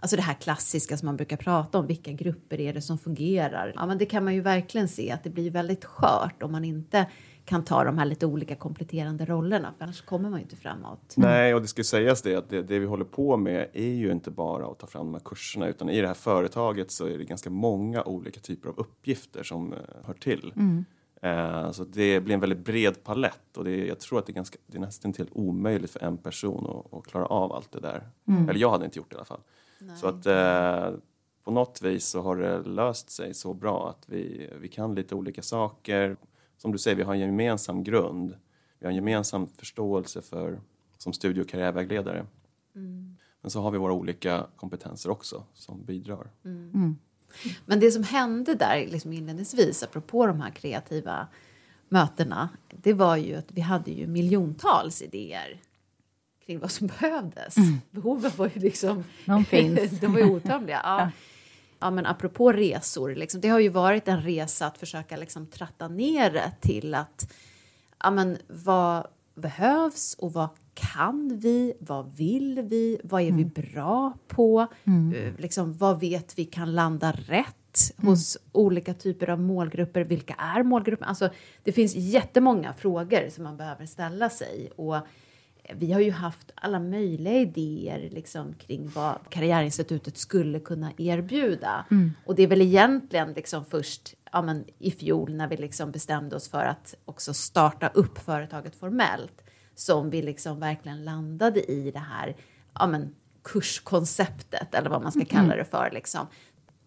Alltså det här klassiska som man brukar prata om, vilka grupper är det som fungerar? Ja, men det kan man ju verkligen se att det blir väldigt skört om man inte kan ta de här lite olika kompletterande rollerna, för annars kommer man ju inte framåt. Nej, och det ska sägas det att det, det vi håller på med är ju inte bara att ta fram de här kurserna utan i det här företaget så är det ganska många olika typer av uppgifter som eh, hör till. Eh, så det blir en väldigt bred palett och det, jag tror att det är, ganska, det är nästan till omöjligt för en person att, att klara av allt det där. Eller jag hade inte gjort det i alla fall. Så att eh, på något vis så har det löst sig så bra att vi, vi kan lite olika saker. Som du säger, vi har en gemensam grund. Vi har en gemensam förståelse för som studie och karriärvägledare. Men så har vi våra olika kompetenser också som bidrar. Men det som hände där liksom inledningsvis, apropå de här kreativa mötena, det var ju att vi hade ju miljontals idéer kring vad som behövdes. Behoven var ju liksom... De *laughs* finns. de var ju outtömliga. Ja. Ja, men apropå resor, liksom, det har ju varit en resa att försöka liksom, tratta ner det till att ja, men, vad behövs och vad kan vi? Vad vill vi? Vad är vi bra på? Eh, Liksom, vad vet vi kan landa rätt hos olika typer av målgrupper? Vilka är målgrupperna? Alltså, det finns jättemånga frågor som man behöver ställa sig. Och vi har ju haft alla möjliga idéer liksom, kring vad Karriärinstitutet skulle kunna erbjuda. Och det är väl egentligen liksom först ja, men, i fjol när vi liksom bestämde oss för att också starta upp företaget formellt som vi liksom verkligen landade i det här ja, men, kurskonceptet eller vad man ska kalla det för. Liksom.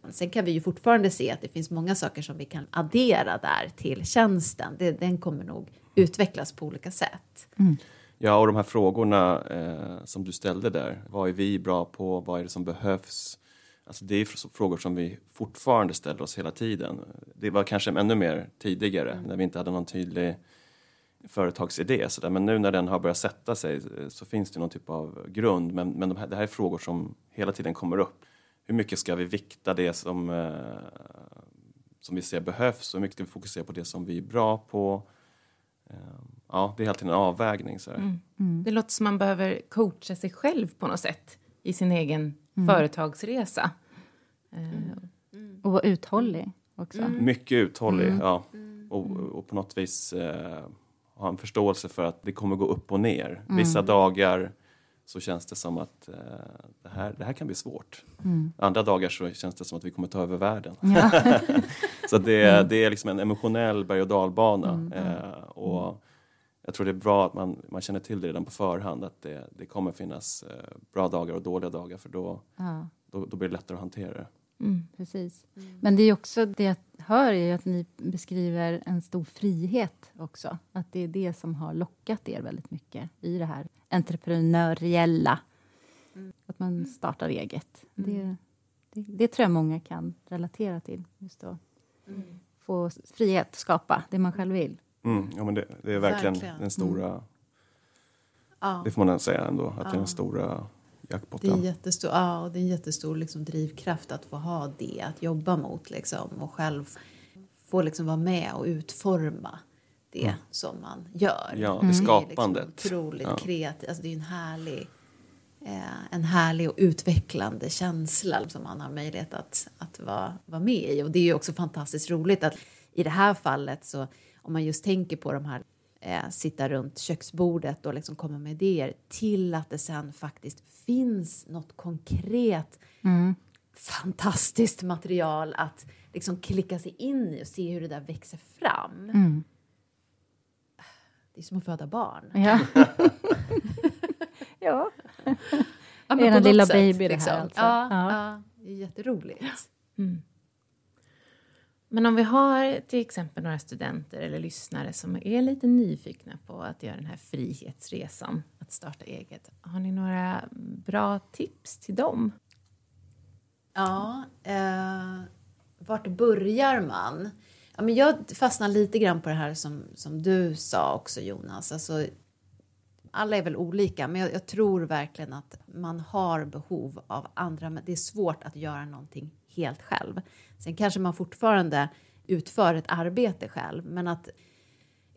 Sen kan vi ju fortfarande se att det finns många saker som vi kan addera där till tjänsten. Det, den kommer nog utvecklas på olika sätt. Ja, och de här frågorna eh, som du ställde där. Vad är vi bra på? Vad är det som behövs? Alltså det är fr- frågor som vi fortfarande ställer oss hela tiden. Det var kanske ännu mer tidigare när vi inte hade någon tydlig företagsidé. Så där. Men nu när den har börjat sätta sig eh, så finns det någon typ av grund. Men, men de här, det här är frågor som hela tiden kommer upp. Hur mycket ska vi vikta det som, eh, som vi ser behövs hur mycket ska vi fokusera på det som vi är bra på? Eh, ja, det är tiden en avvägning. Så här. Det låter som man behöver coacha sig själv på något sätt i sin egen företagsresa. Och vara uthållig också. Mycket uthållig, ja. Och, och på något vis eh, ha en förståelse för att det kommer gå upp och ner. Vissa dagar så känns det som att eh, det, här, det här kan bli svårt. Andra dagar så känns det som att vi kommer ta över världen. *laughs* så det, det är liksom en emotionell berg och dalbana. Eh, och jag tror det är bra att man, man känner till det redan på förhand att det, det kommer finnas eh, bra dagar och dåliga dagar för då, Ja. då, då blir det lättare att hantera det. Precis. Men det är också det jag hör är att ni beskriver en stor frihet också. Att det är det som har lockat er väldigt mycket i det här entreprenöriella. Att man startar eget. Det, det, det tror jag många kan relatera till. Just då. Få frihet, skapa det man själv vill. Mm, ja, men det, det är verkligen, Verkligen. den stora... Ja. Det får man säga ändå, att det är den stora Det är, jättestor, ja, och det är en jättestor liksom, drivkraft att få ha det att jobba mot liksom, och själv få liksom, vara med och utforma det som man gör. Ja, det skapandet. Det är liksom otroligt Ja. kreativt. Alltså, det är en härlig, eh, en härlig och utvecklande känsla som man har möjlighet att, att vara, vara med i. Och det är ju också fantastiskt roligt att i det här fallet så om man just tänker på de här eh, sitta runt köksbordet och liksom komma med idéer till att det sen faktiskt finns något konkret fantastiskt material att liksom klicka sig in i och se hur det där växer fram. Det är som att föda barn. Ja. *laughs* ja. Ja, något lilla sätt, baby det här alltså? Ja, Ja. ja. det är jätteroligt. Men om vi har till exempel några studenter eller lyssnare som är lite nyfikna på att göra den här frihetsresan, att starta eget. Har ni några bra tips till dem? Ja, eh, vart börjar man? Ja, men jag fastnar lite grann på det här som, som du sa också Jonas. Alltså, alla är väl olika, men jag, jag tror verkligen att man har behov av andra. Men det är svårt att göra någonting helt själv. Sen kanske man fortfarande utför ett arbete själv, men att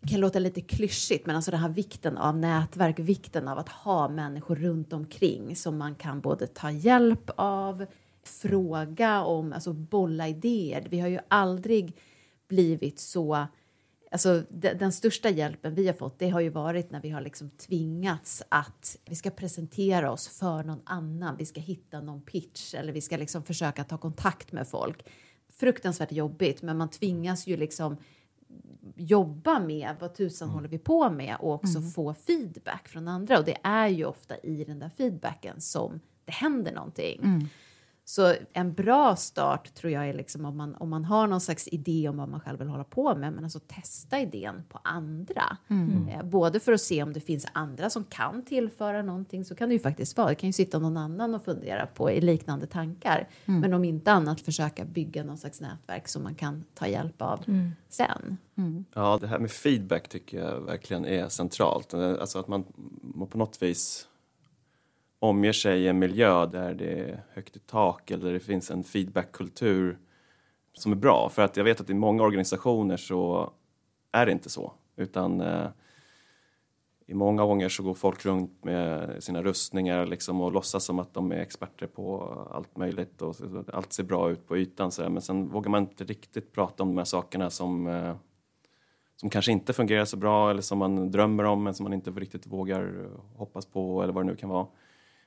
det kan låta lite klyschigt, men alltså den här vikten av nätverk, vikten av att ha människor runt omkring som man kan både ta hjälp av, fråga om, alltså bolla idéer. Vi har ju aldrig blivit så... Alltså de, den största hjälpen vi har fått det har ju varit när vi har liksom tvingats att vi ska presentera oss för någon annan. Vi ska hitta någon pitch eller vi ska liksom försöka ta kontakt med folk. Fruktansvärt jobbigt, men man tvingas ju liksom jobba med vad tusan håller vi på med och också få feedback från andra. Och det är ju ofta i den där feedbacken som det händer någonting. Så en bra start tror jag är liksom om man, om man har någon slags idé om vad man själv vill hålla på med, men alltså testa idén på andra. Eh, både för att se om det finns andra som kan tillföra någonting, så kan det ju faktiskt vara. Det kan ju sitta någon annan och fundera på i liknande tankar. Men om inte annat försöka bygga någon slags nätverk som man kan ta hjälp av sen. Ja, det här med feedback tycker jag verkligen är centralt. Alltså att man på något vis omger sig i en miljö där det är högt i tak eller det finns en feedbackkultur som är bra. För att jag vet att i många organisationer så är det inte så. Utan eh, i många gånger så går folk runt med sina rustningar liksom och låtsas som att de är experter på allt möjligt och allt ser bra ut på ytan. Så. Men sen vågar man inte riktigt prata om de här sakerna som eh, som kanske inte fungerar så bra eller som man drömmer om men som man inte riktigt vågar eh, hoppas på eller vad det nu kan vara.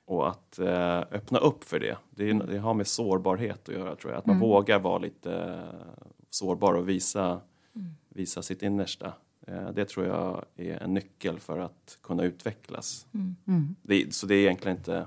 Och att eh, öppna upp för det. Det, är, det har med sårbarhet att göra tror jag. Att man vågar vara lite eh, sårbar och visa, visa sitt innersta. Eh, det tror jag är en nyckel för att kunna utvecklas. Det, så det är egentligen inte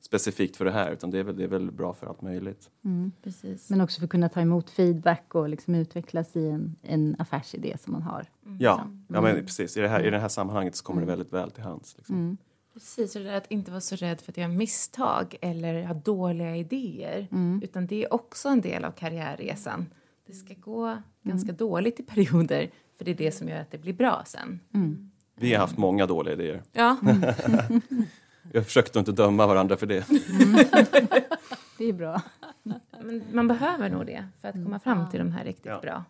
specifikt för det här utan det är väl, det är väl bra för allt möjligt. Mm. Precis. Men också för att kunna ta emot feedback och liksom utvecklas i en, en affärsidé som man har. Ja, ja men precis. I det, här, I det här sammanhanget så kommer Mm. det väldigt väl till hands. Liksom. Precis, och det där att inte vara så rädd för att göra misstag eller ha dåliga idéer. Mm. Utan det är också en del av karriärresan. Det ska gå Mm. ganska dåligt i perioder, för det är det som gör att det blir bra sen. Mm. Vi har haft många dåliga idéer. Ja, *laughs* Jag försökte inte döma varandra för det. *laughs* Det är bra. men man behöver nog det för att komma fram till de här riktigt Ja. bra.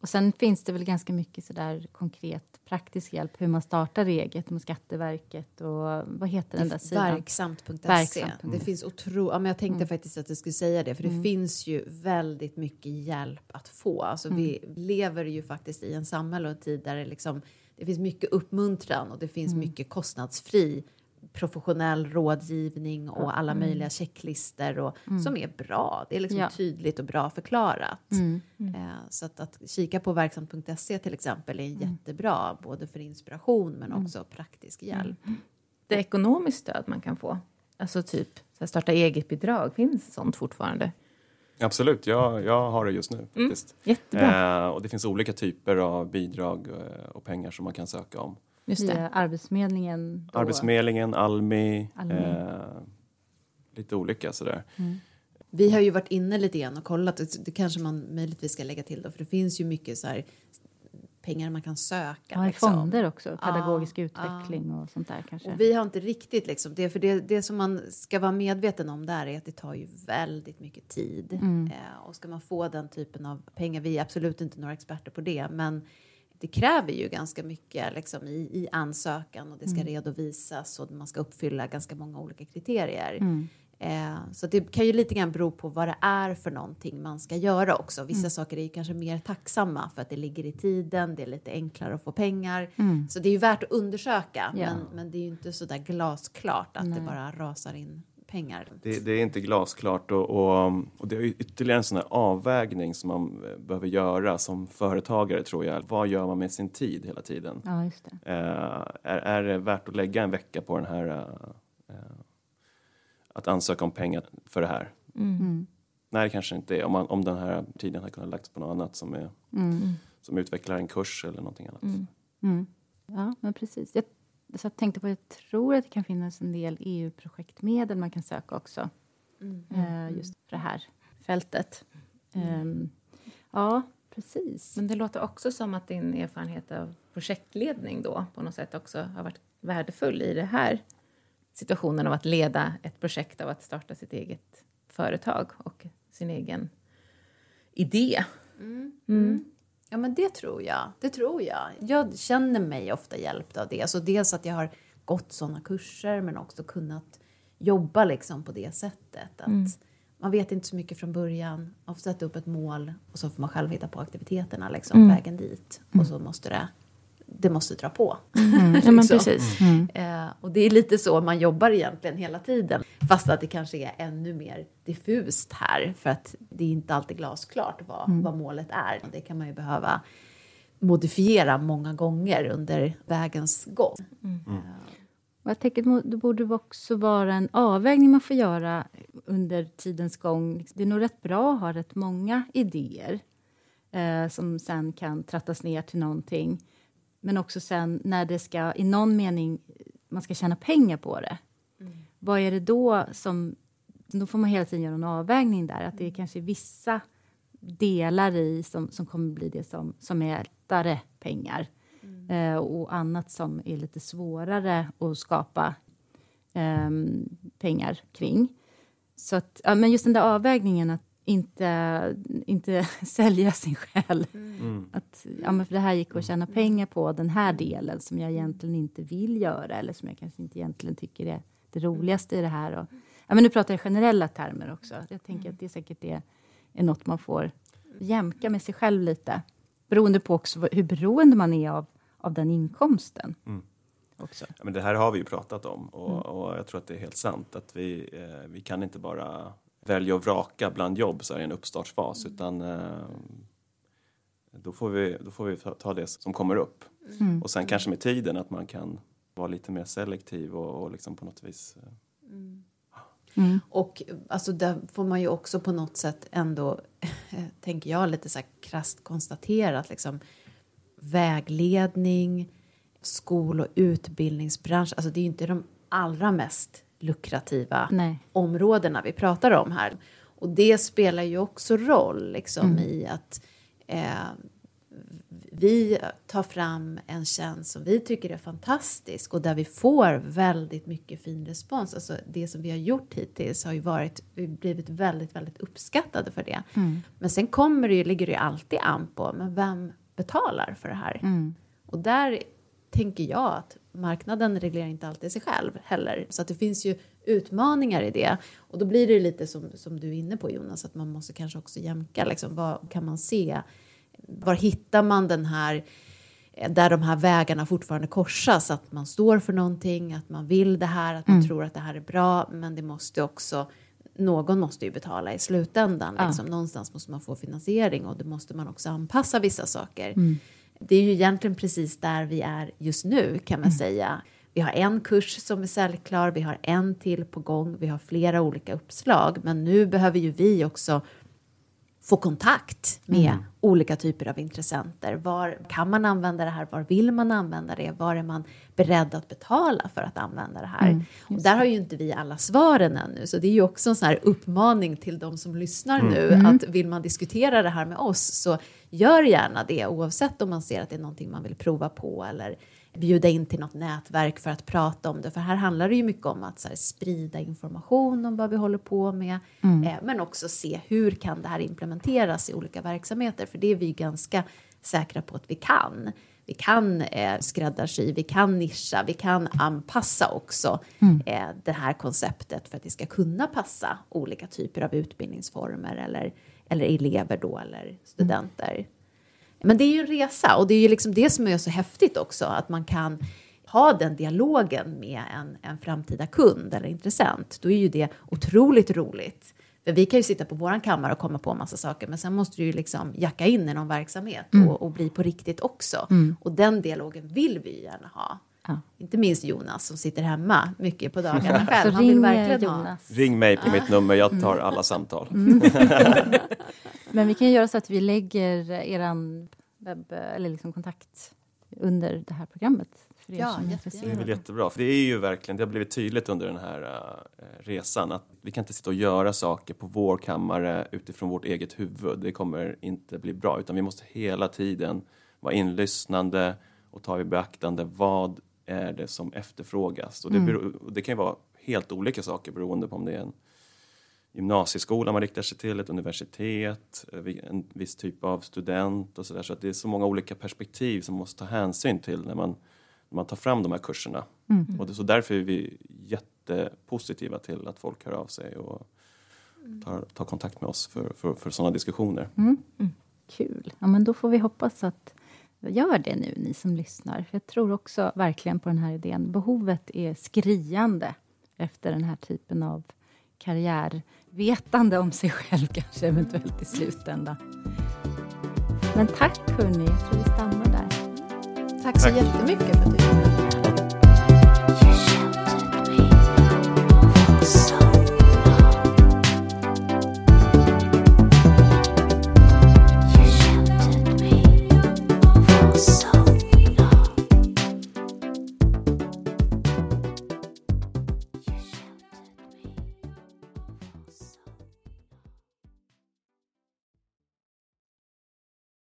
Och sen finns det väl ganska mycket sådär konkret praktisk hjälp hur man startar eget med Skatteverket och vad heter den där sidan? Verksamt.se. Verksamt. Det finns otro... ja, men Jag tänkte faktiskt att du skulle säga det, för det finns ju väldigt mycket hjälp att få. Alltså, Vi lever ju faktiskt i en samhälle och en tid där det, liksom, det finns mycket uppmuntran och det finns mycket kostnadsfri professionell rådgivning och alla möjliga checklister och, som är bra. Det är liksom Ja. tydligt och bra förklarat. Mm. Eh, så att, att kika på verksamt.se till exempel är jättebra, både för inspiration men också praktisk hjälp. Det ekonomiskt stöd man kan få, alltså typ starta eget-bidrag, finns sånt fortfarande? Absolut, jag, jag har det just nu. Faktiskt. Jättebra. Eh, och det finns olika typer av bidrag eh, och pengar som man kan söka om. Just det. Via Arbetsförmedlingen. Då. Arbetsförmedlingen, Almi, Almi. Eh, lite olika sådär. Vi har ju varit inne lite grann och kollat, det, kanske man möjligtvis ska lägga till då, för det finns ju mycket så här pengar man kan söka. Ja, liksom. fonder också. Pedagogisk Ja, utveckling och sånt där kanske. Och vi har inte riktigt liksom det, för det, det som man ska vara medveten om där är att det tar ju väldigt mycket tid. Eh, och ska man få den typen av pengar, vi är absolut inte några experter på det, men det kräver ju ganska mycket liksom, i, i ansökan och det ska redovisas och man ska uppfylla ganska många olika kriterier. Eh, så det kan ju lite grann bero på vad det är för någonting man ska göra också. Vissa saker är ju kanske mer tacksamma för att det ligger i tiden, det är lite enklare att få pengar. Så det är ju värt att undersöka, Ja. men, men det är ju inte så där glasklart att det bara rasar in pengar. Det, det är inte glasklart och, och, och det är ytterligare en sån här avvägning som man eh, behöver göra som företagare tror jag. Vad gör man med sin tid hela tiden? Ja, just det. Eh, är, är det värt att lägga en vecka på den här eh, eh, att ansöka om pengar för det här? Mm. Nej, det kanske inte är. Om, man, om den här tiden har kunnat lagts på något annat som, är, Mm. som utvecklar en kurs eller någonting annat. Mm. Ja, men precis. Jag, så jag tänkte på, jag tror att det kan finnas en del EU-projektmedel man kan söka också. Eh, just för det här fältet. Ehm, ja, precis. Men det låter också som att din erfarenhet av projektledning då på något sätt också har varit värdefull i det här situationen av att leda ett projekt av att starta sitt eget företag och sin egen idé. Ja, men det tror jag. Det tror jag. Jag känner mig ofta hjälpt av det. Alltså dels att jag har gått sådana kurser men också kunnat jobba liksom på det sättet. Att Man vet inte så mycket från början. Man får sätta upp ett mål och så får man själv hitta på aktiviteterna, liksom, vägen dit. Och så måste det, det måste dra på. *laughs* Ja, men Liksom. precis. Eh, och det är lite så man jobbar egentligen hela tiden. Fast att det kanske är ännu mer diffust här. För att det är inte alltid glasklart vad, vad målet är. Och det kan man ju behöva modifiera många gånger under vägens gång. Och jag tänker att det borde också vara en avvägning man får göra under tidens gång. Det är nog rätt bra att ha rätt många idéer eh, som sen kan trattas ner till någonting. Men också sen när det ska, i någon mening, man ska tjäna pengar på det. Vad är det då som... Då får man hela tiden göra en avvägning där. Att det är kanske vissa delar i som, som kommer bli det som, som är lättare pengar. Eh, och annat som är lite svårare att skapa ehm, pengar kring. Så att, ja, men just den där avvägningen att inte, inte *laughs* sälja sin själ. Att, ja, men för det här gick att tjäna pengar på den här delen som jag egentligen inte vill göra eller som jag kanske inte egentligen tycker är det roligaste i det här. Och, ja, men nu pratar jag generella termer också. Jag tänker att det säkert är, är något man får jämka med sig själv lite. Beroende på också hur beroende man är av, av den inkomsten. Också. Ja, men det här har vi ju pratat om och, och jag tror att det är helt sant att vi, eh, vi kan inte bara välja och vraka bland jobb så här i en uppstartsfas utan eh, då får vi, då får vi ta- det som kommer upp. Och sen kanske med tiden att man kan vara lite mer selektiv och, och liksom på något vis eh, Mm. Och alltså, där får man ju också på något sätt ändå, *laughs* tänker jag, lite så här krasst konstatera att liksom, vägledning, skol och utbildningsbransch, alltså det är ju inte de allra mest lukrativa Nej. områdena vi pratar om här. Och det spelar ju också roll liksom, mm. i att eh, vi tar fram en tjänst som vi tycker är fantastisk och där vi får väldigt mycket fin respons. Alltså det som vi har gjort hittills har ju varit, vi blivit väldigt, väldigt uppskattade för det. Mm. Men sen kommer det ju, ligger det ju alltid an på, men vem betalar för det här? Mm. Och där tänker jag att marknaden reglerar inte alltid sig själv heller. Så att det finns ju utmaningar i det. Och då blir det lite som, som du är inne på Jonas, att man måste kanske också jämka. Liksom, vad kan man se? Var hittar man den här där de här vägarna fortfarande korsas, att man står för någonting, att man vill det här, att man mm. tror att det här är bra, men det måste också någon måste ju betala i slutändan. Ja. Liksom. Någonstans måste man få finansiering och då måste man också anpassa vissa saker. Mm. Det är ju egentligen precis där vi är just nu kan man mm. säga. Vi har en kurs som är säljklar, vi har en till på gång, vi har flera olika uppslag, men nu behöver ju vi också få kontakt med mm. olika typer av intressenter. Var kan man använda det här? Var vill man använda det? Var är man beredd att betala för att använda det här? Mm, och där har ju inte vi alla svaren ännu, så det är ju också en sån här uppmaning till de som lyssnar mm. nu, mm. att vill man diskutera det här med oss, så gör gärna det, oavsett om man ser att det är någonting man vill prova på eller bjuda in till något nätverk för att prata om det. För här handlar det ju mycket om att här, sprida information om vad vi håller på med, mm. eh, men också se hur kan det här implementeras i olika verksamheter, för det är vi ganska säkra på att vi kan. Vi kan eh, skräddarsy, vi kan nischa, vi kan anpassa också mm. eh, det här konceptet för att det ska kunna passa olika typer av utbildningsformer eller, eller elever då, eller studenter. Mm. Men det är ju en resa och det är ju liksom det som är så häftigt också, att man kan ha den dialogen med en, en framtida kund eller intressent. Då är ju det otroligt roligt. För vi kan ju sitta på vår kammare och komma på en massa saker, men sen måste du ju liksom jacka in i någon verksamhet mm. och, och, bli på riktigt också. Mm. Och den dialogen vill vi gärna ha. Ja. Inte minst Jonas som sitter hemma mycket på dagarna *laughs* själv. Han vill verkligen Jonas. ha. Ring mig på mitt nummer, jag tar alla samtal. Mm. *laughs* Men vi kan göra så att vi lägger er webb eller liksom kontakt under det här programmet. För ja, det är väl jättebra. För det är ju verkligen, det har blivit tydligt under den här uh, resan att vi kan inte sitta och göra saker på vår kammare utifrån vårt eget huvud. Det kommer inte bli bra, utan vi måste hela tiden vara inlyssnande och ta i beaktande vad är det som efterfrågas. Och det, mm. det kan ju vara helt olika saker beroende på om det är en gymnasieskola man riktar sig till, ett universitet, eh, en viss typ av student och sådär. Så att det är så många olika perspektiv som man måste ta hänsyn till när man, när man tar fram de här kurserna. Mm. Och det, så därför är vi jättepositiva till att folk hör av sig och tar, tar kontakt med oss för, för, för sådana diskussioner. Mm. Mm. Kul. Ja, men då får vi hoppas att Gör det nu, ni som lyssnar. Jag tror också verkligen på den här idén. Behovet är skriande efter den här typen av karriärvetande om sig själv *laughs* kanske eventuellt i slutändan. Men tack hörni, jag tror vi stannar där. Tack så tack. jättemycket för att du